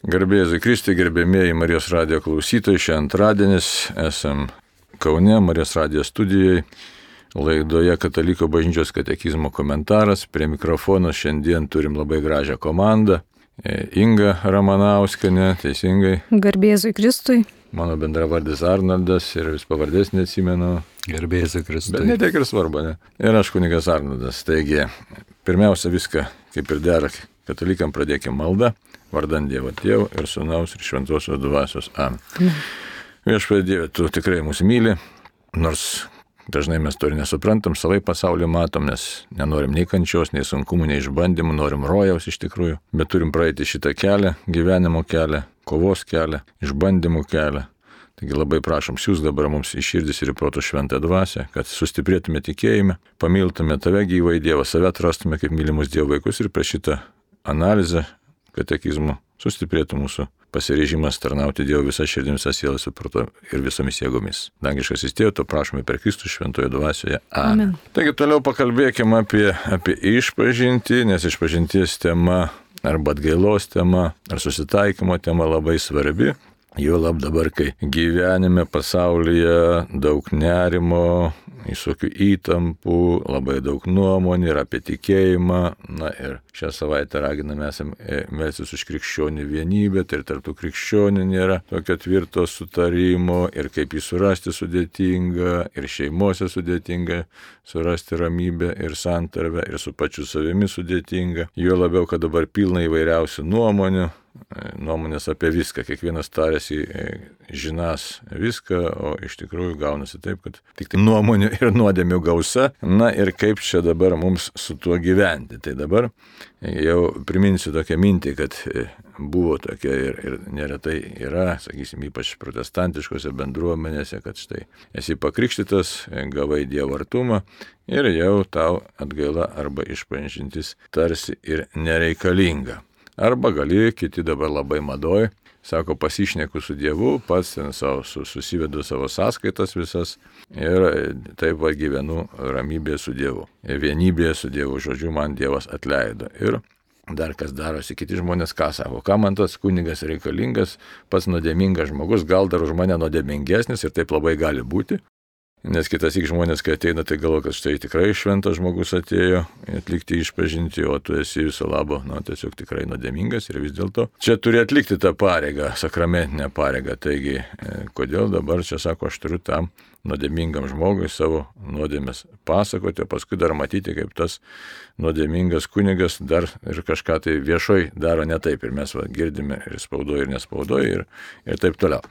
Garbėjai Kristui, gerbėmėjai Marijos radijo klausytojai, šiandien antradienis esam Kaune, Marijos radijo studijoje, laidoje Kataliko bažnyčios katekizmo komentaras. Prie mikrofono šiandien turim labai gražią komandą. E, Inga Ramanauskinė, teisingai. Garbėzui Kristui. Mano bendravardis Arnoldas ir vis pavardės neatsimenu. Garbėsiu Kristui. Bet netiek ir svarbu, ne? Ir aš kunigas Arnoldas. Taigi, pirmiausia viską, kaip ir dera, katalikam pradėkime maldą, vardant Dievo Tėvų ir Sūnaus ir Šventosios Dvasios. Amen. Viešpatie Dieve, tu tikrai mus myli, nors dažnai mes to ir nesuprantam, savai pasaulį matom, nes nenorim nei kančios, nei sunkumų, nei išbandymų, norim rojaus iš tikrųjų, bet turim praeiti šitą kelią, gyvenimo kelią, kovos kelią, išbandymų kelią. Taigi labai prašom, siūs dabar mums į širdis ir protų šventą dvasę, kad sustiprėtume tikėjime, pamiltume tave gyvai Dievą, save atrastume kaip mylimus Dievo vaikus ir per šitą analizę katekizmų sustiprėtų mūsų pasirežimas tarnauti Dievo visą širdį, visą sielą, suprato ir visomis jėgomis. Dangiškas įstėjo, to prašome per Kristų šventoje dvasioje. Amen. Amen. Taigi toliau pakalbėkime apie, apie išpažinti, nes išpažinties tema arba atgailos tema ar susitaikymo tema labai svarbi. Jo lab dabar, kai gyvenime pasaulyje daug nerimo, visokių įtampų, labai daug nuomonių ir apie tikėjimą. Na ir šią savaitę raginame e, melsis už krikščionių vienybę, tai ir tarptų krikščionių nėra tokio tvirto sutarimo ir kaip jį surasti sudėtinga, ir šeimose sudėtinga surasti ramybę ir santarvę, ir su pačiu savimi sudėtinga. Jo labiau, kad dabar pilna įvairiausių nuomonių, nuomonės apie viską, kiekvienas tarėsi e, žinas viską, o iš tikrųjų gaunasi taip, kad tik tai nuomonių ir nuodėmių gausa. Na ir kaip čia dabar mums su tuo gyventi. Tai dabar jau priminsiu tokią mintį, kad e, buvo tokia ir, ir neretai yra, sakysim, ypač protestantiškose bendruomenėse, kad štai esi pakrikštytas, gavai dievartumą ir jau tau atgaila arba išpažintis tarsi ir nereikalinga. Arba gali, kiti dabar labai madoj, sako, pasišneku su Dievu, pats ten savo, susivedu savo sąskaitas visas ir taip va gyvenu ramybėje su Dievu. Vienybėje su Dievu, žodžiu, man Dievas atleido. Ir dar kas darosi, kiti žmonės ką sako, kam man tas kunigas reikalingas, pats nuodėmingas žmogus, gal dar už mane nuodėmingesnis ir taip labai gali būti. Nes kitas tik žmonės, kai ateina, tai galvo, kad štai tikrai šventas žmogus atėjo atlikti išpažinti, o tu esi viso labo, na, tiesiog tikrai nuodėmingas ir vis dėlto čia turi atlikti tą pareigą, sakramentinę pareigą. Taigi, e, kodėl dabar čia sako, aš turiu tam nuodėmingam žmogui savo nuodėmės pasakoti, o paskui dar matyti, kaip tas nuodėmingas kunigas dar ir kažką tai viešoj daro ne taip. Ir mes va, girdime ir spaudoje, ir nespaudoje, ir, ir taip toliau.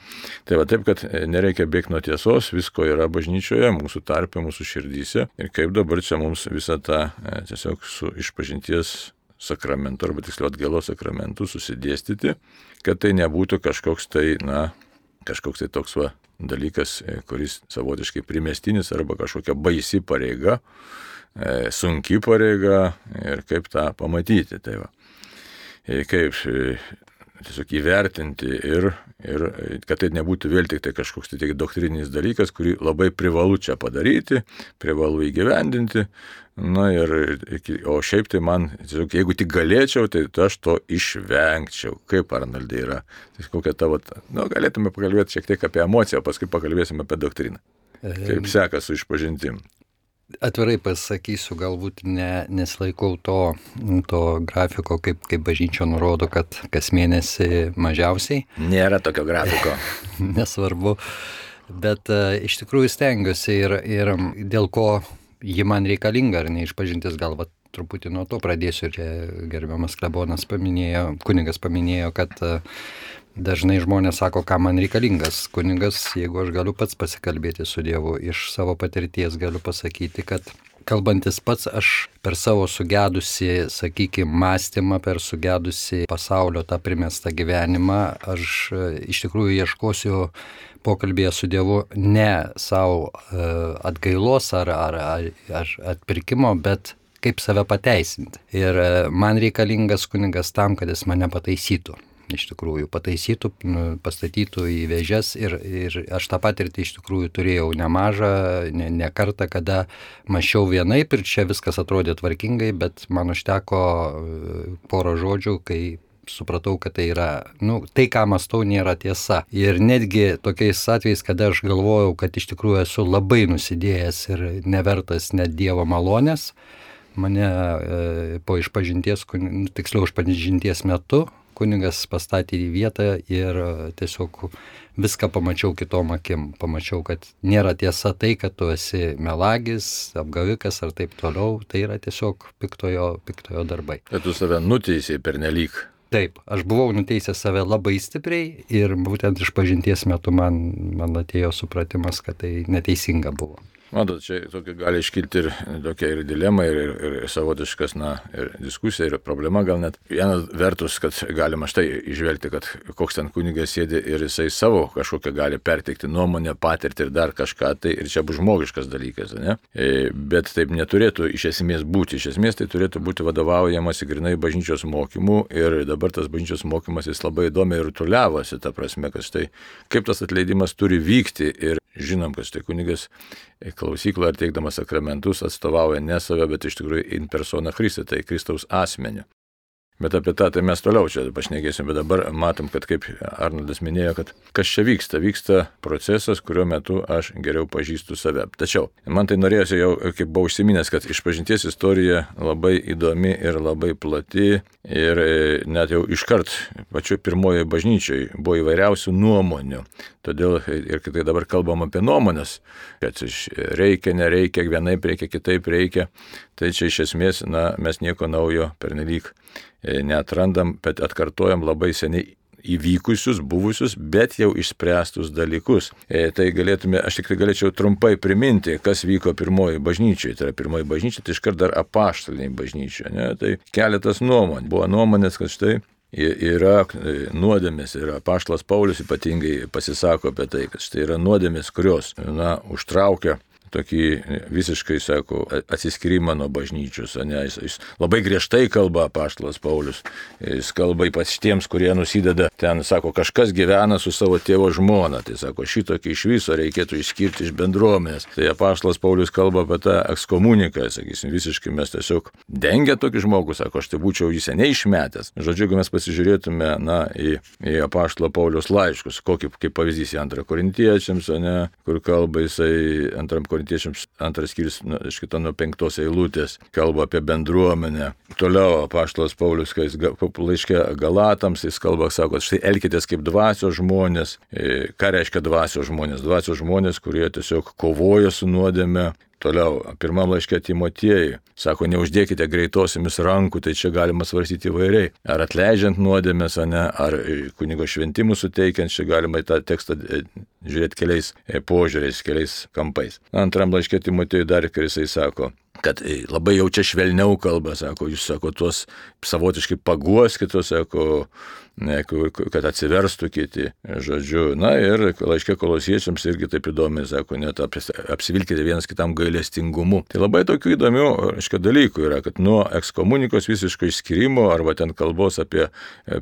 Tai va taip, kad nereikia bėgti nuo tiesos, visko yra bažnyčioje, mūsų tarpe, mūsų širdyse. Ir kaip dabar čia mums visą tą e, tiesiog su išpažinties sakramentu, arba tiksliau atgėlos sakramentu susidėstyti, kad tai nebūtų kažkoks tai, na, kažkoks tai toks va dalykas, e, kuris savotiškai primestinis arba kažkokia baisi pareiga, e, sunki pareiga ir kaip tą pamatyti. Tai va. E, kaip tiesiog įvertinti ir, ir kad tai nebūtų vėl tik tai kažkoks tai doktrininis dalykas, kurį labai privalu čia padaryti, privalu įgyvendinti. Na ir, o šiaip tai man, tiesiog, jeigu tik galėčiau, tai aš to išvengčiau. Kaip Arnoldai yra? Tai kokia tavo, nu, galėtume pakalbėti šiek tiek apie emociją, o paskui pakalbėsime apie doktriną. Kaip sekasi su išpažintim. Atvirai pasakysiu, galbūt ne, nesilaikau to, to grafiko, kaip, kaip bažnyčia nurodo, kad kas mėnesį mažiausiai. Nėra tokio grafiko. Nesvarbu. Bet uh, iš tikrųjų stengiuosi ir, ir dėl ko ji man reikalinga, ar neišpažintis gal va, truputį nuo to pradėsiu. Čia gerbiamas klebonas paminėjo, kunigas paminėjo, kad uh, Dažnai žmonės sako, ką man reikalingas kunigas, jeigu aš galiu pats pasikalbėti su Dievu. Iš savo patirties galiu pasakyti, kad kalbantis pats aš per savo sugedusi, sakykime, mąstymą, per sugedusi pasaulio tą primestą gyvenimą, aš e, iš tikrųjų ieškosiu pokalbėje su Dievu ne savo e, atgailos ar, ar, ar, ar atpirkimo, bet kaip save pateisinti. Ir e, man reikalingas kunigas tam, kad jis mane pataisytų iš tikrųjų pataisytų, pastatytų į vėžes ir, ir aš tą patirtį iš tikrųjų turėjau nemažą, ne, ne kartą, kada mačiau vienaip ir čia viskas atrodė tvarkingai, bet man užteko e, poro žodžių, kai supratau, kad tai yra, nu, tai, ką mastau, nėra tiesa. Ir netgi tokiais atvejais, kada aš galvojau, kad iš tikrųjų esu labai nusidėjęs ir nevertas net Dievo malonės, mane e, po išpažinties, tiksliau išpažinties metu, kunigas pastatė į vietą ir tiesiog viską pamačiau kitom akim. Pamačiau, kad nėra tiesa tai, kad tu esi melagis, apgavikas ar taip toliau. Tai yra tiesiog piktojo, piktojo darbai. Kad tu save nuteisėjai per nelik. Taip, aš buvau nuteisęs save labai stipriai ir būtent iš pažinties metu man, man atėjo supratimas, kad tai neteisinga buvo. Matot, čia tokia gali iškilti ir tokia ir dilema, ir, ir, ir savotiškas, na, ir diskusija, ir problema gal net. Vienas vertus, kad galima štai išvelgti, kad koks ten kunigas sėdi ir jisai savo kažkokią gali perteikti nuomonę, patirtį ir dar kažką, tai ir čia bus žmogiškas dalykas, ne? E, bet taip neturėtų iš esmės būti. Iš esmės tai turėtų būti vadovaujamas grinai bažnyčios mokymų ir dabar tas bažnyčios mokymas jis labai įdomiai ir tuliavosi, ta prasme, kad štai kaip tas atleidimas turi vykti ir žinom, kad štai kunigas klausykloje ar teikdamas sakramentus atstovauja ne save, bet iš tikrųjų in persona Christi, tai Kristaus asmeniu. Bet apie tą tai mes toliau čia pašnekėsim, bet dabar matom, kad kaip Arnoldas minėjo, kad kas čia vyksta, vyksta procesas, kurio metu aš geriau pažįstu save. Tačiau man tai norėjosi jau, kaip buvau užsiminęs, kad išpažinties istorija labai įdomi ir labai plati ir e, net jau iškart pačioj pirmojoje bažnyčiai buvo įvairiausių nuomonių. Todėl ir kai tai dabar kalbam apie nuomonės, kad reikia, nereikia, vienaip reikia, kitaip reikia, tai čia iš esmės, na, mes nieko naujo pernelyg E, neatrandam, bet atkartojam labai seniai įvykusius, buvusius, bet jau išspręstus dalykus. E, tai galėtume, aš tik tai galėčiau trumpai priminti, kas vyko pirmoji bažnyčioje. Tai yra pirmoji bažnyčia, tai iškart dar apaštaliniai bažnyčia. Ne? Tai keletas nuomonių. Buvo nuomonės, kad štai yra e, nuodėmės ir apaštalas Paulius ypatingai pasisako apie tai, kad štai yra nuodėmės, kurios, na, užtraukia tokį visiškai, sako, atsiskyrimą nuo bažnyčios. Ne, jis, jis labai griežtai kalba apaštalas Paulius. Jis kalba ypač tiems, kurie nusideda ten, sako, kažkas gyvena su savo tėvo žmona. Tai sako, šitokį iš viso reikėtų išskirti iš bendruomenės. Tai apaštalas Paulius kalba apie tą ekskomuniką, sakysim, visiškai mes tiesiog dengia tokį žmogų, sako, aš tai būčiau jį seniai išmetęs. Žodžiu, jeigu mes pasižiūrėtume, na, į, į apaštalo Paulius laiškus, kokį kaip pavyzdys į antrą korintiečiams, ne, kur kalba jisai antram korintiečiams korintiečiams antras skyrius, nu, iš kito nuo penktos eilutės, kalba apie bendruomenę. Toliau apaštalas Paulius, kai jis laiškė Galatams, jis kalba, sako, štai elkitės kaip dvasios žmonės. E, ką reiškia dvasios žmonės? Dvasios žmonės, kurie tiesiog kovoja su nuodėme, Toliau, pirmam laiškė Timotiejui, sako, neuždėkite greitosiamis rankų, tai čia galima svarstyti įvairiai. Ar atleidžiant nuodėmės, ne, ar kunigo šventimų suteikiant, čia galima į tą tekstą e, žiūrėti keliais e, požiūriais, keliais kampais. Antram laiškė Timotiejui dar, kai jisai sako, kad e, labai jau čia švelniau kalba, sako, jūs sako, tuos savotiškai paguoskite, sako, ne, kad atsiverstų kiti, žodžiu. Na ir laiškė kolosiečiams irgi taip įdomi, sako, net apsivilkite vienas kitam gailestingumu. Tai labai tokių įdomių, aiškiai, dalykų yra, kad nuo ekskomunikos visiško išskirimo arba ten kalbos apie e,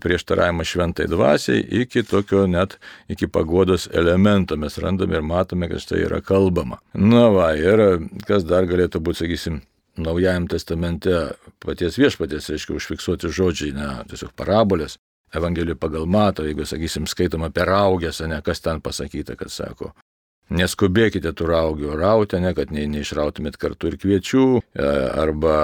prieštaravimą šventai dvasiai iki tokio net iki pagodos elemento mes randame ir matome, kad štai yra kalbama. Na va, ir kas dar galėtų būti, sakysim, Naujajam testamente paties viešpatės, reiškia, užfiksuoti žodžiai, ne, tiesiog parabolės. Evangelijų pagal mato, jeigu, sakysim, skaitoma per augęs, ne kas ten pasakyta, kad sako, Neskubėkite tų raugių rauti, ne, kad ne, neišrautumėt kartu ir kviečių, e, arba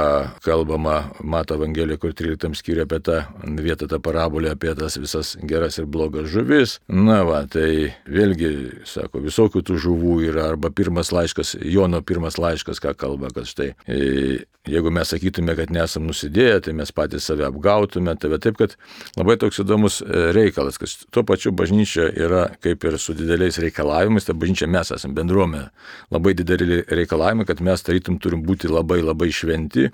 kalbama, mato Evangelija, kur 13 skiria apie tą vietą, tą parabolę, apie tas visas geras ir blogas žuvis. Na va, tai vėlgi, sako, visokių tų žuvų yra, arba pirmas laiškas, Jono pirmas laiškas, ką kalba, kad štai, e, jeigu mes sakytume, kad nesam nusidėję, tai mes patys save apgautume, tai taip, kad labai toks įdomus e, reikalas, kad tuo pačiu bažnyčia yra kaip ir su dideliais reikalavimais, ta bažnyčia mes esame bendruomenė, labai dideli reikalavimai, kad mes tarytum turim būti labai labai šventi.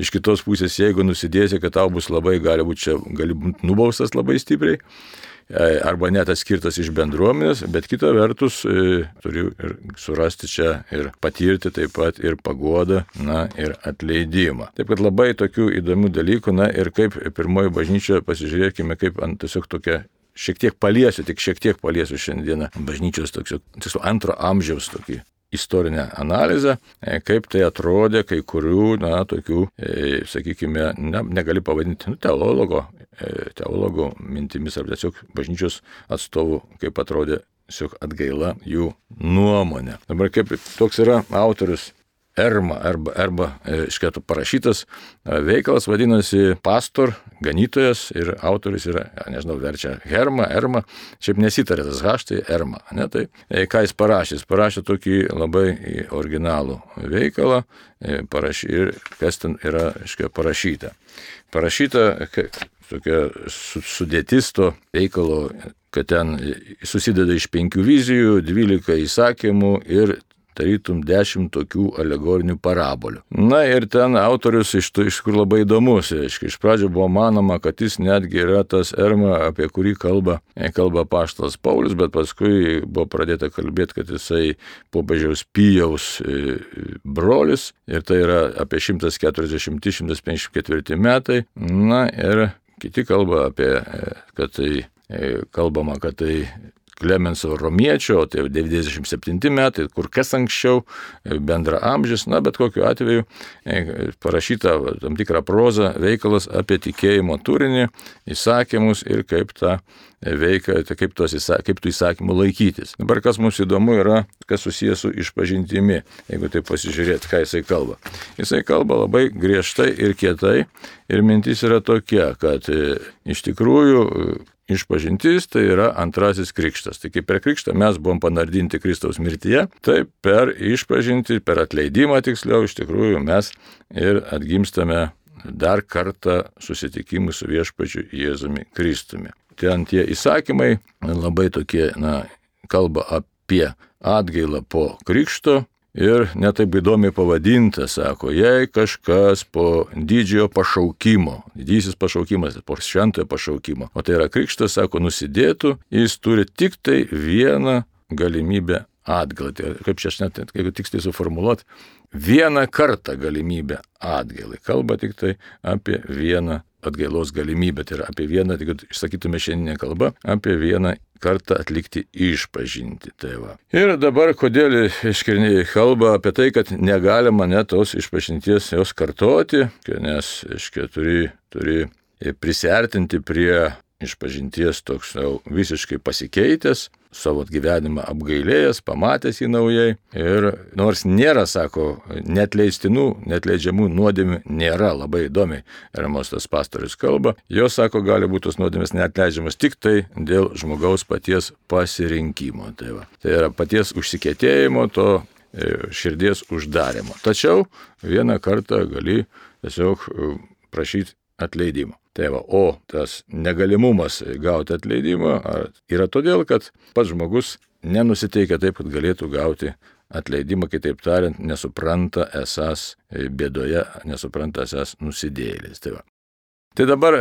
Iš kitos pusės, jeigu nusidėsi, kad tau bus labai, gali būti čia, gali būti nubaustas labai stipriai e, arba net atskirtas iš bendruomenės, bet kita vertus e, turiu ir surasti čia ir patirti taip pat ir pagodą, na ir atleidimą. Taip pat labai tokių įdomių dalykų, na ir kaip pirmoji bažnyčia, pasižiūrėkime, kaip ant tiesiog tokia šiek tiek paliesiu, tik šiek tiek paliesiu šiandieną bažnyčios tokio, tiksliau, antro amžiaus tokį istorinę analizę, e, kaip tai atrodė kai kurių, na, tokių, e, sakykime, ne, negali pavadinti nu, teologo, e, teologo mintimis ar tiesiog bažnyčios atstovų, kaip atrodė tiesiog atgaila jų nuomonė. Dabar kaip toks yra autorius Erma arba, arba iškėtų parašytas veikalas vadinasi Pastor, ganytojas ir autoris yra, nežinau, verčia Herma, Erma, šiaip nesitarė tas H, tai Erma. Ne, tai ką jis parašė? Jis parašė tokį labai originalų veikalą parašy, ir kas ten yra, iškia, parašyta. Parašyta tokia sudėtis to veikalo kad ten susideda iš penkių vizijų, dvylika įsakymų ir tarytum dešimt tokių alegorinių parabolių. Na ir ten autorius iš, iš kur labai įdomus. Iš pradžio buvo manoma, kad jis netgi yra tas Erma, apie kurį kalba, kalba paštas Paulius, bet paskui buvo pradėta kalbėti, kad jisai popiežiaus Pijaus e, brolis ir tai yra apie 140-154 metai. Na ir kiti kalba apie, e, kad tai e, kalbama, kad tai Klemenso Romiečio, tai jau 97 metai, kur kas anksčiau, e, bendra amžius, na bet kokiu atveju e, parašyta tam tikrą prozą veikalas apie tikėjimo turinį, įsakymus ir kaip tą veikia, tai kaip, tos, kaip tų įsakymų laikytis. Dabar kas mums įdomu yra, kas susijęs su išpažintimi, jeigu tai pasižiūrėt, ką jisai kalba. Jisai kalba labai griežtai ir kietai ir mintis yra tokia, kad e, iš tikrųjų Išpažintis tai yra antrasis krikštas. Tai kaip per krikštą mes buvom panardinti Kristaus mirtyje, taip per išpažinti, per atleidimą tiksliau, iš tikrųjų mes ir atgimstame dar kartą susitikimų su viešpačiu Jėzumi Kristumi. Ten tie įsakymai labai tokie, na, kalba apie atgailą po krikšto, Ir netaip įdomiai pavadinta, sako, jei kažkas po didžiojo pašaukimo, didysis pašaukimas, po šventojo pašaukimo, o tai yra krikštas, sako, nusidėtų, jis turi tik tai vieną galimybę atgalą. Tai kaip čia aš net, jeigu tiksliai suformuoluot, vieną kartą galimybę atgalai. Kalba tik tai apie vieną atgailos galimybę, tai yra apie vieną, tai kad išsakytume šiandieninę kalbą, apie vieną kartą atlikti išpažinti. Tai va. ir dabar kodėl iškirniai kalba apie tai, kad negalima net tos išpažinties jos kartoti, nes, aiškiai, turi, turi prisartinti prie išpažinties toks jau visiškai pasikeitęs, savo gyvenimą apgailėjęs, pamatęs jį naujai. Ir nors nėra, sako, netleistinų, netleidžiamų nuodėmių, nėra labai įdomiai, Ermostas pastorius kalba, jos, sako, gali būti tos nuodėmės netleidžiamas tik tai dėl žmogaus paties pasirinkimo. Tai, va. tai yra paties užsikėtėjimo, to e, širdies uždarimo. Tačiau vieną kartą gali tiesiog e, prašyti atleidimo. Tai va, o tas negalimumas gauti atleidimą yra todėl, kad pats žmogus nenusiteikia taip, kad galėtų gauti atleidimą, kitaip tariant, nesupranta esas bėdoje, nesupranta esas nusidėlis. Tai, va. Tai dabar,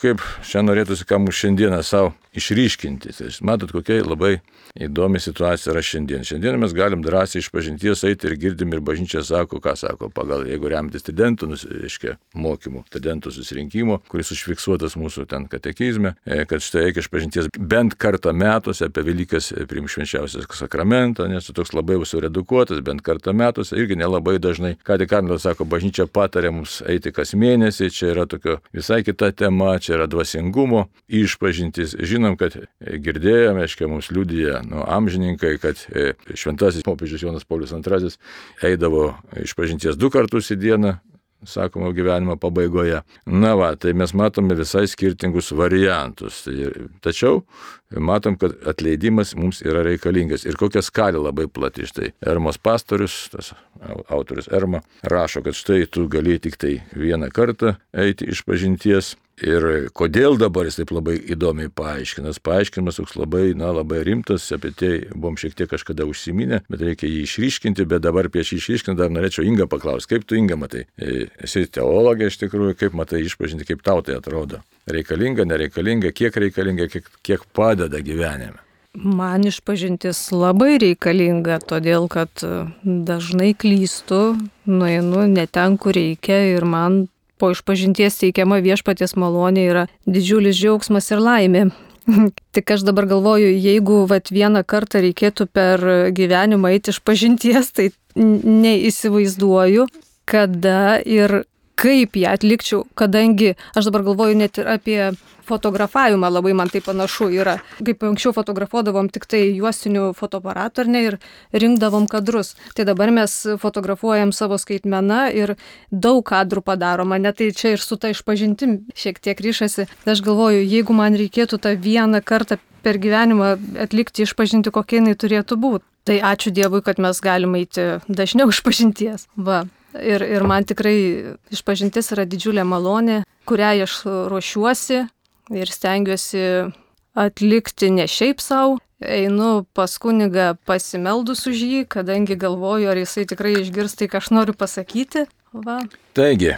kaip šiandien norėtųsi, ką mūsų šiandieną savo išryškinti. Tai matot, kokia labai įdomi situacija yra šiandien. Šiandien mes galim drąsiai iš pažinties eiti ir girdim ir bažnyčia sako, ką sako, pagal, jeigu remtis studentų, reiškia, mokymų, studentų susirinkimo, kuris užfiksuotas mūsų ten katekizme, e, kad štai reikia iš pažinties bent kartą metuose apie Velykas priim švenčiausias sakramentą, nes toks labai suredukuotas, bent kartą metuose, irgi nelabai dažnai. Ką tik Karlas sako, bažnyčia patarė mums eiti kas mėnesį, čia yra tokia visai kita tema, čia yra dvasingumo išpažintis. Žinom, kad girdėjome, aiškiai, mums liudyja nu, amžininkai, kad e, šventasis popiežius Jonas Paulius II eidavo iš pažinties du kartus į dieną, sakoma, gyvenimo pabaigoje. Na va, tai mes matome visai skirtingus variantus. Tai, tačiau matom, kad atleidimas mums yra reikalingas. Ir kokia skalė labai plati. Štai Ermos pastorius, tas autorius Erma, rašo, kad štai tu gali tik tai vieną kartą eiti iš pažinties Ir kodėl dabar jis taip labai įdomiai paaiškinas. Paaiškinimas toks labai, na, labai rimtas, apie tai buvom šiek tiek kažkada užsiminę, bet reikia jį išryškinti, bet dabar prieš jį išryškinti dar norėčiau Inga paklausti, kaip tu Inga matai. E, esi teologė iš tikrųjų, kaip matai išpažinti, kaip tau tai atrodo. Reikalinga, nereikalinga, kiek reikalinga, kiek, kiek padeda gyvenime. Man išpažintis labai reikalinga, todėl kad dažnai klystu, nueinu ne ten, kur reikia ir man po išpažinties teikiama viešpatės malonė yra didžiulis džiaugsmas ir laimė. Tik aš dabar galvoju, jeigu vat, vieną kartą reikėtų per gyvenimą eiti iš pažinties, tai neįsivaizduoju, kada ir kaip ją atlikčiau, kadangi aš dabar galvoju net ir apie fotografavimą, labai man tai panašu yra. Kaip anksčiau fotografuodavom tik tai juostinių fotoaparatų ar ne ir rinkdavom kadrus. Tai dabar mes fotografuojam savo skaitmeną ir daug kadrų padaroma, net tai čia ir su ta išpažintim šiek tiek ryšasi. Aš galvoju, jeigu man reikėtų tą vieną kartą per gyvenimą atlikti išpažinti, kokia jinai turėtų būti. Tai ačiū Dievui, kad mes galime eiti dažniau išpažinties. Va. Ir, ir man tikrai išpažintis yra didžiulė malonė, kurią aš ruošiuosi ir stengiuosi atlikti ne šiaip savo. Einu pas kunigą pasimeldus už jį, kadangi galvoju, ar jisai tikrai išgirs tai, ką aš noriu pasakyti. Va. Taigi,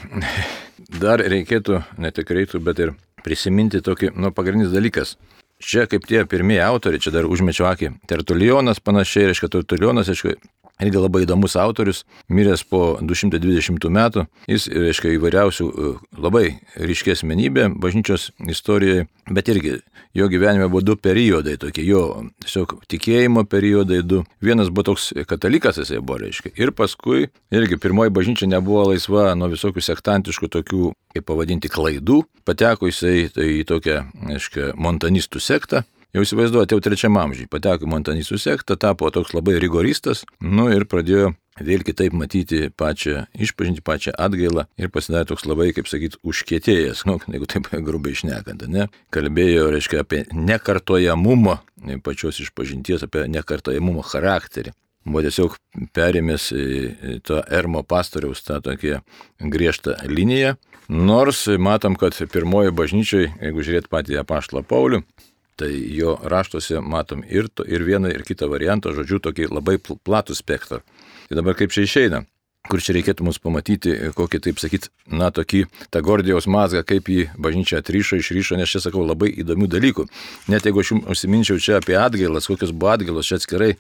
dar reikėtų, ne tik reiktų, bet ir prisiminti tokį, nu, pagrindinis dalykas. Čia kaip tie pirmieji autoriai, čia dar užmečiau akį, Tertulionas panašiai, reiškia, Tertulionas, aišku, irgi labai įdomus autorius, miręs po 220 metų. Jis, reiškia, įvairiausių e, labai ryškė asmenybė bažnyčios istorijoje, bet irgi jo gyvenime buvo du periodai tokie, jo tiesiog tikėjimo periodai du. Vienas buvo toks katalikas, jisai buvo, reiškia. Ir paskui irgi pirmoji bažnyčia nebuvo laisva nuo visokių sektantiškų tokių, kaip pavadinti, klaidų. Pateko jisai tai į tokią, reiškia, montanistų sektą Jau įsivaizduojate, jau trečiam amžiui pateko į Montanisų sektą, tapo toks labai rigoristas, nu ir pradėjo vėl kitaip matyti pačią išpažinti, pačią atgailą ir pasidarė toks labai, kaip sakyt, užkietėjęs, nu, jeigu taip grubiai išnekant, ne? Kalbėjo, reiškia, apie nekartojamumą pačios išpažinties, apie nekartojamumą charakterį. Buvo tiesiog perėmęs to Ermo pastoriaus tą tokią griežtą liniją. Nors matom, kad pirmoji bažnyčiai, jeigu žiūrėt patį apaštlą Paulių, Tai jo raštuose matom ir, to, ir vieną, ir kitą variantą, žodžiu, tokį labai platų spektrą. Tai dabar kaip čia išeina? Kur čia reikėtų mums pamatyti, kokį, taip sakyt, na, tokį tą Gordijos mazgą, kaip jį bažnyčia atryšo, išryšo, nes čia sakau labai įdomių dalykų. Net jeigu aš jums užsiminčiau čia apie atgailas, kokios buvo atgailos, čia atskirai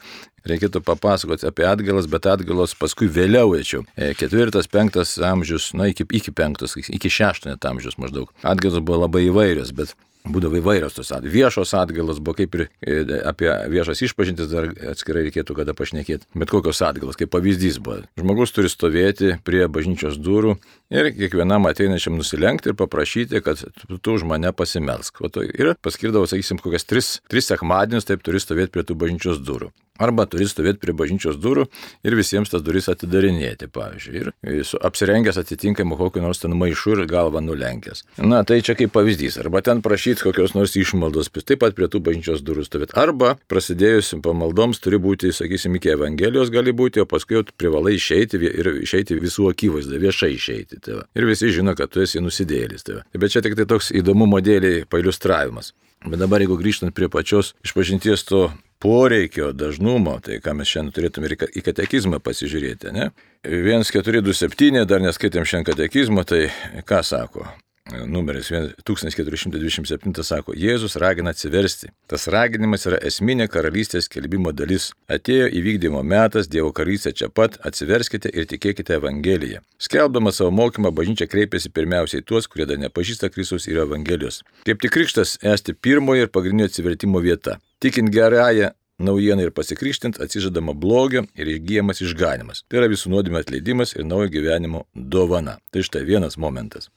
reikėtų papasakoti apie atgailas, bet atgailos paskui vėliau ečiau. E, ketvirtas, penktas amžius, na, iki, iki penktas, iki šešto net amžius maždaug. Atgailos buvo labai įvairios, bet būdavo įvairios tos atgailos. Viešos atgailos buvo kaip ir e, apie viešas išpažintis dar atskirai reikėtų kada pašnekėti. Bet kokios atgailos, kaip pavyzdys buvo. Žmogus turi stovėti prie bažnyčios durų ir kiekvienam ateinančiam nusilenkti ir paprašyti, kad tu už mane pasimelsk. Ir paskirdavo, sakysim, kokias tris, tris sekmadienius taip turi stovėti prie tų bažnyčios durų. Arba turi stovėti prie bažnyčios durų ir visiems tas duris atidarinėti, pavyzdžiui. Ir apsirengęs atitinkamą kokį nors ten maišų ir galvą nulenkęs. Na, tai čia kaip pavyzdys. Arba ten prašyti kokios nors išmaldos, taip pat prie tų bažnyčios durų stovėti. Arba prasidėjus pamaldoms turi būti, sakysim, iki Evangelijos gali būti, o paskui jau privalai išeiti ir išeiti visų akivaizdą, viešai išeiti. Tai va. ir visi žino, kad tu esi nusidėlis. Tai va. bet čia tik tai toks įdomumo dėliai pailustravimas. Bet dabar, jeigu grįžtant prie pačios išpažinties to poreikio dažnumo, tai ką mes šiandien turėtume ir į katekizmą pasižiūrėti, ne? 1427, dar neskaitėm šiandien katekizmo, tai ką sako? Numeris 1427 sako, Jėzus ragina atsiversti. Tas raginimas yra esminė karalystės kelbimo dalis. Atėjo įvykdymo metas, Dievo karalystė čia pat, atsiverskite ir tikėkite Evangeliją. Skelbdama savo mokymą, bažnyčia kreipėsi pirmiausiai tuos, kurie dar nepažįsta Kristus ir Evangelijos. Kaip tik krikštas esti pirmoji ir pagrindinio atsivertimo vieta. Tikint gerąją naujieną ir pasikrikštint atsižadama blogio ir išgyjamas išganimas. Tai yra visų nuodėmė atleidimas ir naujo gyvenimo dovana. Tai štai vienas momentas.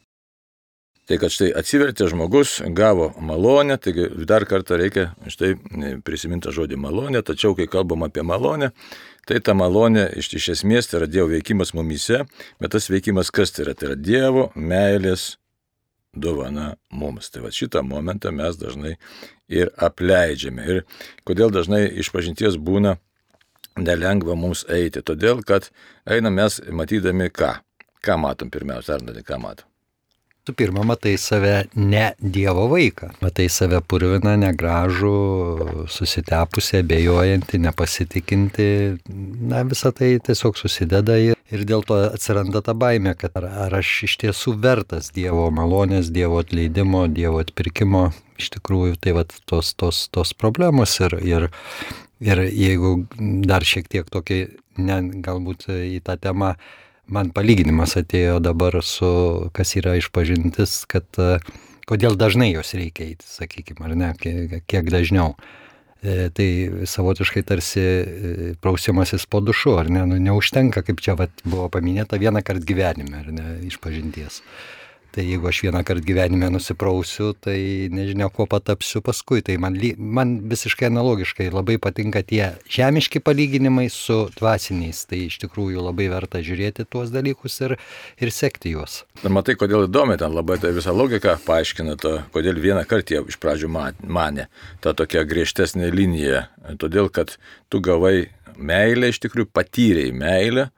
Tai kad štai atsivertė žmogus, gavo malonę, taigi dar kartą reikia štai prisiminti žodį malonė, tačiau kai kalbam apie malonę, tai ta malonė iš, iš esmės tai yra Dievo veikimas mumise, bet tas veikimas kas tai yra? Tai yra Dievo meilės dovana mums. Tai va šitą momentą mes dažnai ir apleidžiame. Ir kodėl dažnai išpažinties būna nelengva mums eiti? Todėl, kad einam mes matydami ką. Ką matom pirmiausia, ar ne ką matom? Tu pirmą matai save ne Dievo vaiką, matai save purviną, negražų, susitepusi, abejojantį, nepasitikinti. Na, visa tai tiesiog susideda ir, ir dėl to atsiranda ta baime, kad ar, ar aš iš tiesų vertas Dievo malonės, Dievo atleidimo, Dievo atpirkimo. Iš tikrųjų, tai va tos, tos, tos problemos ir, ir, ir jeigu dar šiek tiek tokį, ne, galbūt į tą temą man palyginimas atėjo dabar su, kas yra išpažintis, kad e, kodėl dažnai jos reikia eiti, sakykime, ar ne, kiek, kiek dažniau. E, tai savotiškai tarsi e, prausimasis po dušu, ar ne, nu, neužtenka, kaip čia vat, buvo paminėta, vieną kartą gyvenime, ar ne, iš pažinties. Tai jeigu aš vieną kartą gyvenime nusiprausiu, tai nežinia, kuo patapsiu paskui. Tai man, man visiškai analogiškai labai patinka tie žemiški palyginimai su dvasiniais. Tai iš tikrųjų labai verta žiūrėti tuos dalykus ir, ir sekti juos. Ir matai, kodėl įdomi ten labai ta visa logika paaiškina to, kodėl vieną kartą jie iš pradžių mane tą tokią griežtesnę liniją. Todėl, kad tu gavai meilę, iš tikrųjų patyrėjai meilę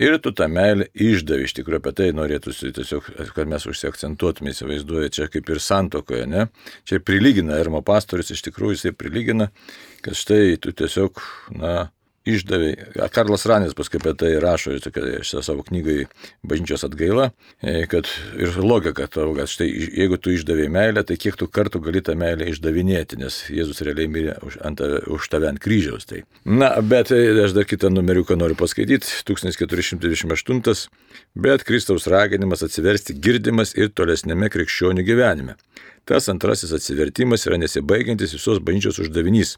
Ir tu tą meilę išdavai, iš tikrųjų apie tai norėtųsi tiesiog, kad mes užsiakcentuotume, įsivaizduoja, čia kaip ir santokoje, ne? Čia prilygina, Ermo pastorius iš tikrųjų jisai prilygina, kad štai tu tiesiog, na, išdavė. Karlas Ranis paskui apie tai rašo šitą savo knygą Bažnyčios atgaila, e, kad ir logika tavo, kad štai jeigu tu išdavė meilę, tai kiek tu kartų gali tą meilę išdavinėti, nes Jėzus realiai mirė už, ant, už tave ant kryžiaus. Tai. Na, bet e, aš dar kitą numeriuką noriu paskaityti, 1428, bet Kristaus raginimas atsiversti girdimas ir tolesnėme krikščionių gyvenime. Tas antrasis atsivertimas yra nesibaigiantis visos bažnyčios uždavinys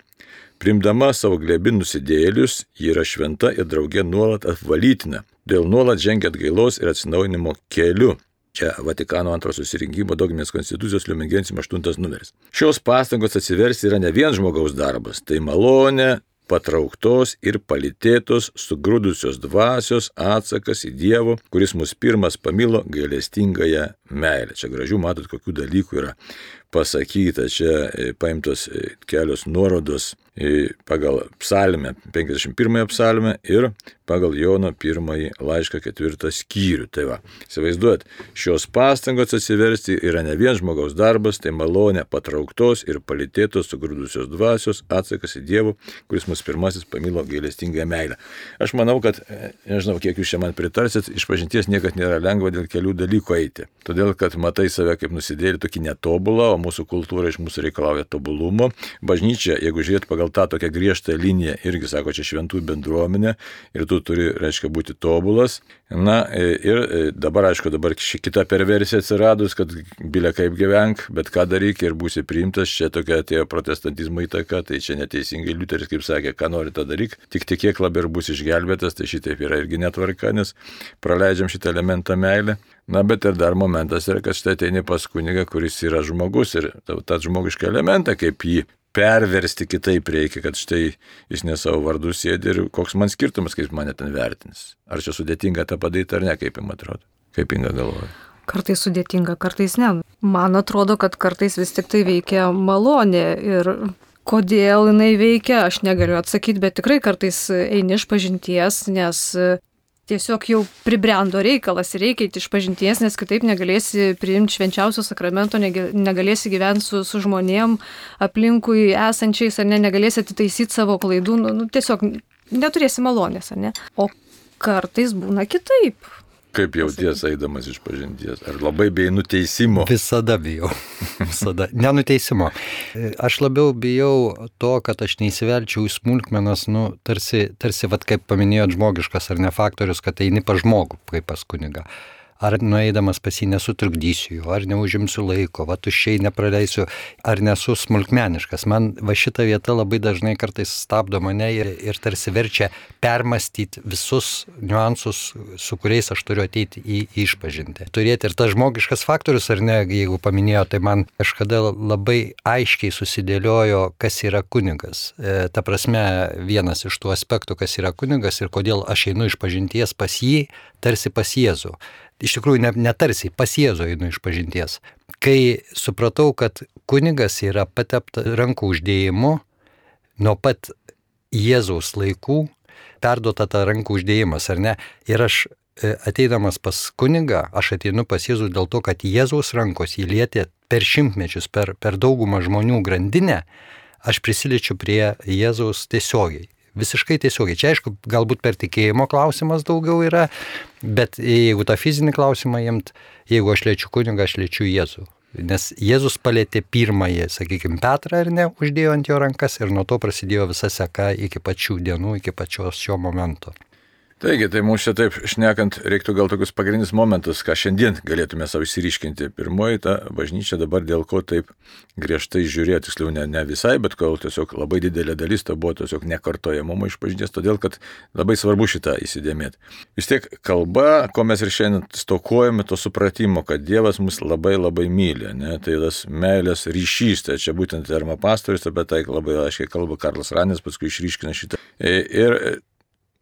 Primdama savo glebin nusidėlius, ji yra šventa ir draugė nuolat apvalytina, dėl nuolat žengia atgailos ir atsinaujinimo keliu. Čia Vatikano antros susirinkimo dogminės konstitucijos Liumingensim 8 numeris. Šios pastangos atsiversti yra ne vien žmogaus darbas, tai malonė, patrauktos ir palitėtos sugrūdusios dvasios atsakas į Dievo, kuris mus pirmas pamilo gailestingąją meilę. Čia gražių matot, kokių dalykų yra pasakyta, čia e, paimtos e, kelios nuorodos pagal psalmę, 51 psalmę ir pagal Jono pirmąjį laišką ketvirtą skyrių. Tai va, įsivaizduot, šios pastangos atsiversti yra ne vien žmogaus darbas, tai malonė patrauktos ir palitėtos sugrūdusios dvasios atsakas į Dievų, kuris mus pirmasis pamilo gailestingą meilę. Aš manau, kad, e, nežinau, kiek jūs čia man pritarsit, iš pažinties niekad nėra lengva dėl kelių dalykų eiti. Todėl, kad matai save kaip nusidėlį tokį netobulą, o mūsų kultūra iš mūsų reikalauja tobulumo. Bažnyčia, jeigu žiūrėt pagal tą tokią griežtą liniją, irgi sako, čia šventų bendruomenė ir tu turi, reiškia, būti tobulas. Na ir e, dabar, aišku, dabar ši kita perversija atsiradus, kad bilia kaip gyvenk, bet ką daryk ir būsi priimtas, čia tokia atėjo protestantizmo įtaka, tai čia neteisingai Liuteris, kaip sakė, ką nori tą daryk, tik tikėk labiau ir bus išgelbėtas, tai šitaip yra irgi netvarka, nes praleidžiam šitą elementą meilę. Na, bet ir dar momentas yra, kad štai ateini pas kunigą, kuris yra žmogus ir tą žmogišką elementą, kaip jį perversti kitaip reikia, kad štai jis ne savo vardu sėdi ir koks man skirtumas, kaip mane ten vertins. Ar čia sudėtinga tą padaryti ar ne, kaip jums atrodo, kaip inga galvoja. Kartais sudėtinga, kartais ne. Man atrodo, kad kartais vis tik tai veikia malonė ir kodėl jinai veikia, aš negaliu atsakyti, bet tikrai kartais eini iš pažinties, nes tiesiog jau pribrendo reikalas ir reikia iš pažinties, nes kitaip negalėsi priimti švenčiausio sakramento, negalėsi gyventi su, su žmonėm aplinkui esančiais, ar ne, negalėsi atitaisyti savo klaidų, nu, nu, tiesiog neturėsi malonės, ar ne. O kartais būna kitaip. Kaip jauties eidamas iš pažinties? Ar labai bijai nuteisimo? Visada bijau. Visada. Nenuteisimo. Aš labiau bijau to, kad aš neįsivelčiau į smulkmenas, nu, tarsi, tarsi, vad kaip paminėjot, žmogiškas ar ne faktorius, kad eini pa žmogų, kaip pas kuniga ar nueidamas pas jį nesutrukdysiu jo, ar neužimsiu laiko, va tuščiai nepraleisiu, ar nesu smulkmeniškas. Man va šita vieta labai dažnai kartais stabdo mane ir, ir tarsi verčia permastyti visus niuansus, su kuriais aš turiu ateiti į, į išpažinti. Turėti ir tas žmogiškas faktorius, ar ne, jeigu paminėjo, tai man kažkada labai aiškiai susidėliojo, kas yra kunigas. E, ta prasme, vienas iš tų aspektų, kas yra kunigas ir kodėl aš einu iš pažinties pas jį, tarsi pas Jėzų iš tikrųjų ne pas Jėzų einu iš pažinties. Kai supratau, kad kunigas yra patepta rankų uždėjimu, nuo pat Jėzaus laikų perduota ta rankų uždėjimas, ar ne? Ir aš e, ateidamas pas kunigą, aš ateinu pas Jėzų dėl to, kad Jėzaus rankos įlietė per šimtmečius, per, per daugumą žmonių grandinę, aš prisiliečiu prie Jėzaus tiesiogiai visiškai tiesiogiai. Čia aišku, galbūt per tikėjimo klausimas daugiau yra, bet jeigu tą fizinį klausimą jimt, jeigu aš lėčiu kunigą, aš lėčiu Jėzų. Nes Jėzus palėtė pirmąjį, sakykime, Petrą ar ne, uždėjo ant jo rankas ir nuo to prasidėjo visa seka iki pačių dienų, iki pačios šio momento. Taigi, tai mums čia taip šnekant, reiktų gal tokius pagrindinius momentus, ką šiandien galėtume savo įsiriškinti. Pirmoji, ta bažnyčia dabar dėl ko taip griežtai žiūrėjo, tiksliau ne, ne visai, bet kol tiesiog labai didelė dalis to buvo tiesiog nekartojamumo iš pažinties, todėl kad labai svarbu šitą įsidėmėti. Vis tiek kalba, ko mes ir šiandien stokojame, to supratimo, kad Dievas mus labai labai myli, ne? tai tas meilės ryšys, tai čia būtent Erma pastorius apie tai labai aiškiai kalba Karlas Ranės, paskui išryškina šitą. Ir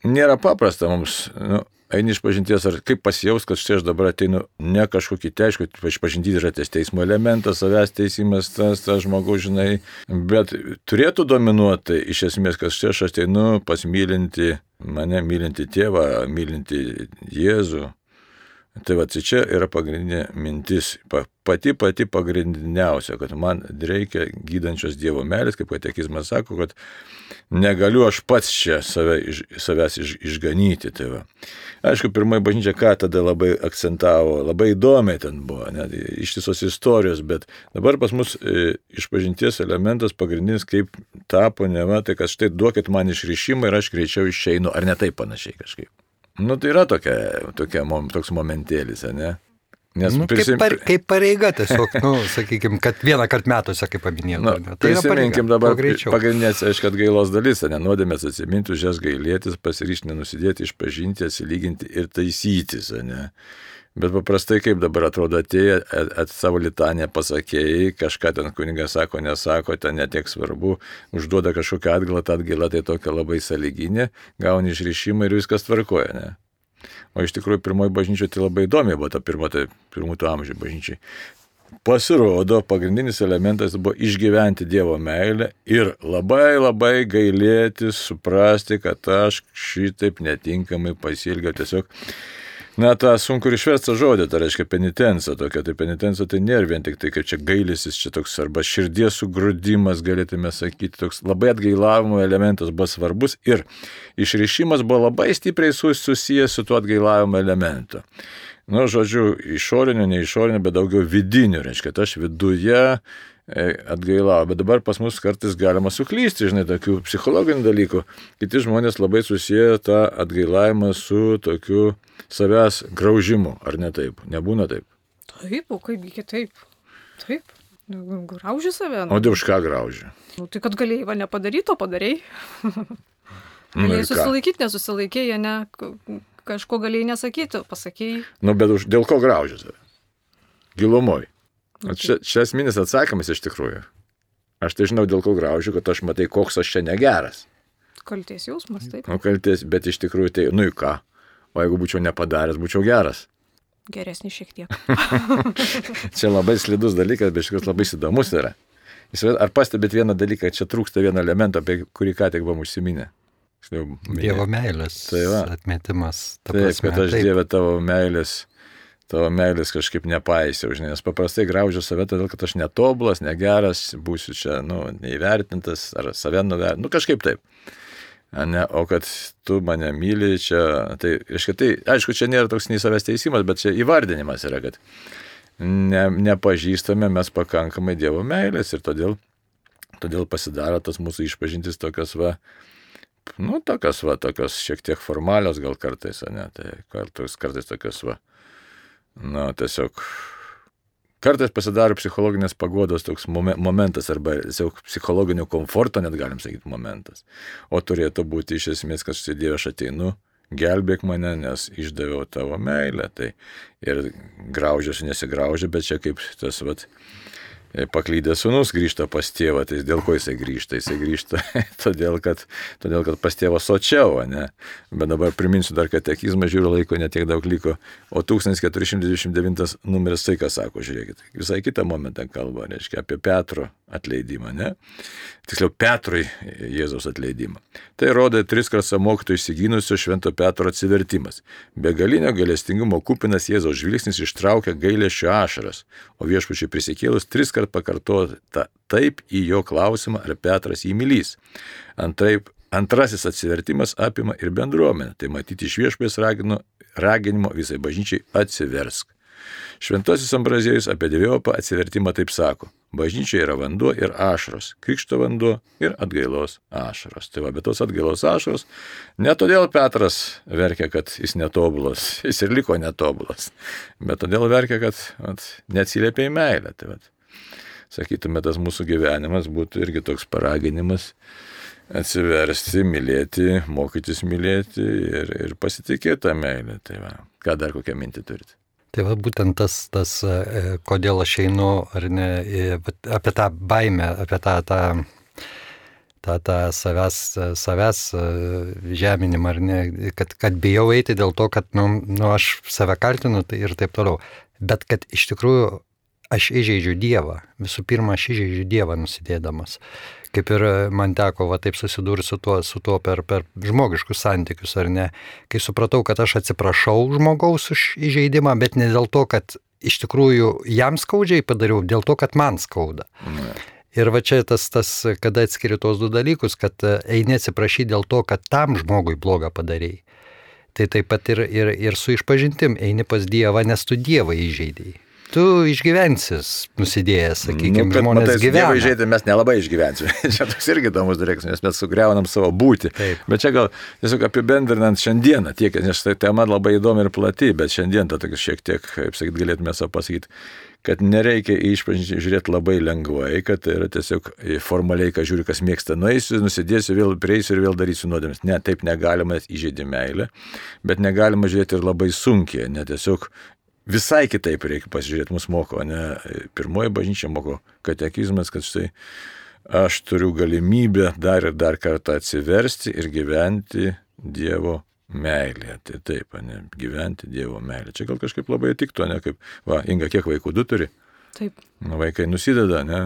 nėra paprasta mums, nu, eini iš pažinties, ar kaip pasijaus, kad štai aš dabar ateinu ne kažkokį teiską, išpažinti yra tas teismo elementas, savęs teisimas, tas, tas žmogus, žinai, bet turėtų dominuoti iš esmės, kad štai aš ateinu pasmylinti mane, mylinti tėvą, mylinti Jėzų. Tai va, tai čia yra pagrindinė mintis, pati pati pagrindiniausia, kad man reikia gydančios Dievo meilės, kaip katekizmas sako, kad negaliu aš pats čia save, iš, savęs iš, išganyti. Tai va. Aišku, pirmoji bažnyčia ką tada labai akcentavo, labai įdomiai ten buvo, net ištisos istorijos, bet dabar pas mus e, išpažinties elementas pagrindinis, kaip tapo, ne va, tai kad štai duokit man išrišimą ir aš greičiau išeinu, ar ne taip panašiai kažkaip. Nu, tai yra tokia, tokia, toks momentėlis, ne? Nes nu, prisim... kaip, par, kaip pareiga tiesiog, nu, sakykime, kad vieną kartą metuose, kaip paminėjau. Nu, tai prisiminkim dabar pagrindinės, aišku, galos dalis, nenuodėmės atsiminti, už jas gailėtis, pasiryšti nenusidėti, išpažinti, atsilyginti ir taisytis, ne? Bet paprastai kaip dabar atrodo, atėjai, at, at savo litanę pasakėjai, kažką ten kunigas sako, nesako, ten netiek svarbu, užduoda kažkokią atgalą, ta atgaila tai tokia labai saliginė, gauni išrišimą ir viskas tvarkoja, ne? O iš tikrųjų pirmoji bažnyčia tai labai įdomi buvo ta pirmo, tai pirmų tų amžių bažnyčiai. Pasirodo, pagrindinis elementas buvo išgyventi Dievo meilę ir labai labai gailėti, suprasti, kad aš šitaip netinkamai pasilgiau tiesiog Na, tą sunku ir išversti žodį, tai reiškia penitencija tokia. Tai penitencija tai nėra vien tik tai, kad čia gailisis, čia toks arba širdies sugrūdimas, galėtume sakyti, toks labai atgailavimo elementas buvo svarbus ir išrišimas buvo labai stipriai susijęs su tuo atgailavimo elementu. Nu, žodžiu, išorinio, ne išorinio, bet daugiau vidinio, reiškia, tai aš viduje atgailavo, bet dabar pas mus kartais galima suklysti, žinai, tokių psichologinių dalykų. Kiti žmonės labai susiję tą atgailavimą su tokiu savęs graužimu, ar ne taip? Nebūna taip? Taip, o kaipgi kitaip? Taip. Nu, grauži save. Nu. O dėl už ką grauži? Nu, tai kad galėjai va nepadaryti, o padarėjai. Nu, galėjai susilaikyti, nesusilaikėjai, ne, kažko galėjai nesakyti, pasakėjai. Nu, bet už, dėl ko grauži save? Gilumoj. Nu, čia, čia esminis atsakymas iš tikrųjų. Aš tai žinau, dėl ko graužiu, kad aš matai, koks aš čia negeras. Kalties jausmas, taip. Nu, kalties, bet iš tikrųjų tai, nu į ką? o jeigu būčiau nepadaręs, būčiau geras. Geresnis šiek tiek. čia labai slidus dalykas, bet iš tikrųjų labai įdomus yra. Ar pastebėt vieną dalyką, čia trūksta vieno elemento, apie kurį ką tik buvom užsiminę? Dievo meilės tai va. atmetimas. Ta taip, prasme, kad aš taip. Dievę tavo meilės, tavo meilės kažkaip nepaisiau, žinai, nes paprastai graužiu save todėl, kad aš netobulas, negeras, būsiu čia, nu, neįvertintas, ar save nuvertintas, nu kažkaip taip. Ne, o kad tu mane myli, čia, tai, reiškia, tai, aišku, čia nėra toks nei savęs teisimas, bet čia įvardinimas yra, kad ne, nepažįstame mes pakankamai Dievo meilės ir todėl, todėl pasidaro tas mūsų išpažintis tokios va, nu, tokios va, tokios šiek tiek formalios gal kartais, ne, tai kartais, kartais tokios va, na, tiesiog Kartais pasidaro psichologinės pagodos toks momentas arba tiesiog psichologinio komforto, net galim sakyti, momentas. O turėtų būti iš esmės, kad Dieve aš ateinu, gelbėk mane, nes išdaviau tavo meilę. Tai ir graužiasi, nesigraužia, bet čia kaip tas, vat, paklydęs sunus grįžta pas tėvą, tai dėl ko jisai grįžta? Jisai grįžta todėl, kad, todėl, kad pas tėvą sočiau, ne? Bet dabar priminsiu dar, kad tekizmą žiūriu laiko netiek daug liko, o 1429 numeris tai, ką sako, žiūrėkit, visai kitą momentą kalba, reiškia apie Petro atleidimą, ne? Tiksliau, Petrui Jėzaus atleidimą. Tai rodo tris kartą mokytojų įsigynusio Švento Petro atsivertimas. Begalinio galestingumo kupinas Jėzaus žvilgsnis ištraukia gailėšio ašaras, o viešpačiai prisikėlus tris kartą pakartota taip į jo klausimą, ar Petras jį mylys. Antraip, antrasis atsivertimas apima ir bendruomenę, tai matyti iš viešpės raginimo visai bažnyčiai atsiversk. Šventasis Ambrazėjus apie Dievopą atsivertimą taip sako. Bažnyčia yra vanduo ir ašaros. Krikšto vanduo ir atgailos ašaros. Tai va, bet tos atgailos ašaros, ne todėl Petras verkia, kad jis netobulas, jis ir liko netobulas, bet todėl verkia, kad vat, neatsiliepia į meilę. Tai, vat, sakytume, tas mūsų gyvenimas būtų irgi toks paraginimas atsiversti, mylėti, mokytis mylėti ir, ir pasitikėti tą meilę. Tai va, ką dar kokią mintį turite? Tai va būtent tas, tas, e, kodėl aš einu, ar ne, apie tą baimę, apie tą, tą, tą, tą savęs, savęs e, žeminimą, ar ne, kad, kad bijau eiti dėl to, kad, nu, nu aš save kaltinu tai ir taip toliau. Bet kad iš tikrųjų aš įžeidžiu Dievą. Visų pirma, aš įžeidžiu Dievą nusidėdamas kaip ir man teko va taip susidurti su tuo, su tuo per, per žmogiškus santykius, ar ne, kai supratau, kad aš atsiprašau žmogaus už įžeidimą, bet ne dėl to, kad iš tikrųjų jam skaudžiai padariau, dėl to, kad man skauda. Ne. Ir va čia tas, tas, kada atskiri tos du dalykus, kad eini atsiprašyti dėl to, kad tam žmogui blogą padarėjai. Tai taip pat ir, ir, ir su išpažintim eini pas Dievą, nes tu Dievą įžeidėjai tu išgyvensis nusidėjęs, sakykime, nu, žmonės matai, gyvena. Dievai žaidė, mes nelabai išgyvensime. čia toks irgi įdomus dalykas, nes mes sugriaunam savo būti. Taip. Bet čia gal tiesiog apibendrinant šiandieną, tiek, nes tai tema labai įdomi ir plati, bet šiandien tą tokį šiek tiek, kaip sakyt, galėtume savo pasakyti, kad nereikia išpažinti žiūrėti labai lengvai, kad tai yra tiesiog formaliai, kad žiūri, kas mėgsta, nueisiu, nusidėsiu, vėl prieisiu ir vėl darysiu nuodėmės. Ne, taip negalima įžeidti meilę, bet negalima žiūrėti ir labai sunkiai, ne tiesiog visai kitaip reikia pasižiūrėti, mus moko, ne pirmoji bažnyčia moko katekizmas, kad štai aš turiu galimybę dar ir dar kartą atsiversti ir gyventi Dievo meilėje. Tai taip, ne, gyventi Dievo meilėje. Čia gal kažkaip labai tiktų, ne kaip, va, Inga, kiek vaikų du turi? Taip. Nu, vaikai nusideda, ne?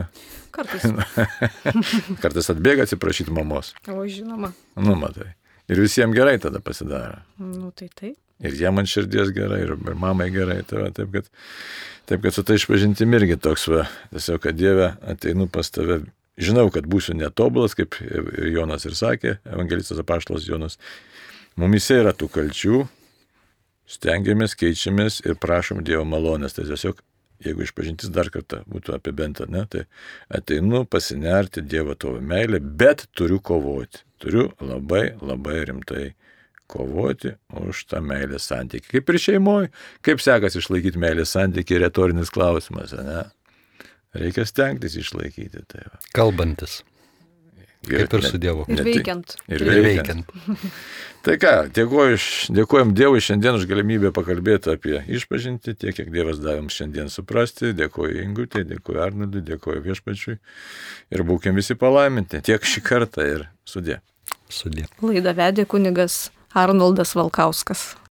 Kartais. Kartais atbėga atsiprašyti mamos. O, žinoma. Nu, matai. Ir visiems gerai tada pasidaro. Nu, tai taip. Ir jie man širdies gerai, ir, ir mamai gerai. Tai va, taip, kad, taip, kad su tai išpažintim irgi toks, va, tiesiog, kad Dieve ateinu pas tave. Žinau, kad būsiu netobulas, kaip Jonas ir sakė, evangelistas apaštalas Jonas. Mumise yra tų kalčių, stengiamės, keičiamės ir prašom Dievo malonės. Tai tiesiog, jeigu išpažintis dar kartą būtų apie bentą, ne, tai ateinu pasinerti Dievo tavo meilę, bet turiu kovoti. Turiu labai, labai rimtai kovoti už tą meilės santykį. Kaip ir šeimoje, kaip sekasi išlaikyti meilės santykį, retorinis klausimas, ne? Reikia stengtis išlaikyti tai. Va. Kalbantis. Kaip ir su Dievu. Ir veikiant. Ir veikiant. tai ką, dėkuoju, dėkojom Dievui šiandien už galimybę pakalbėti apie išpažinti, tiek, kiek Dievas davėm šiandien suprasti. Dėkuoju Ingutė, dėkuoju Arnoldui, dėkuoju viešpačiui. Ir būkim visi palaiminti tiek šį kartą ir sudė. Sudė. Laida vedė kunigas Arnoldas Valkauskas.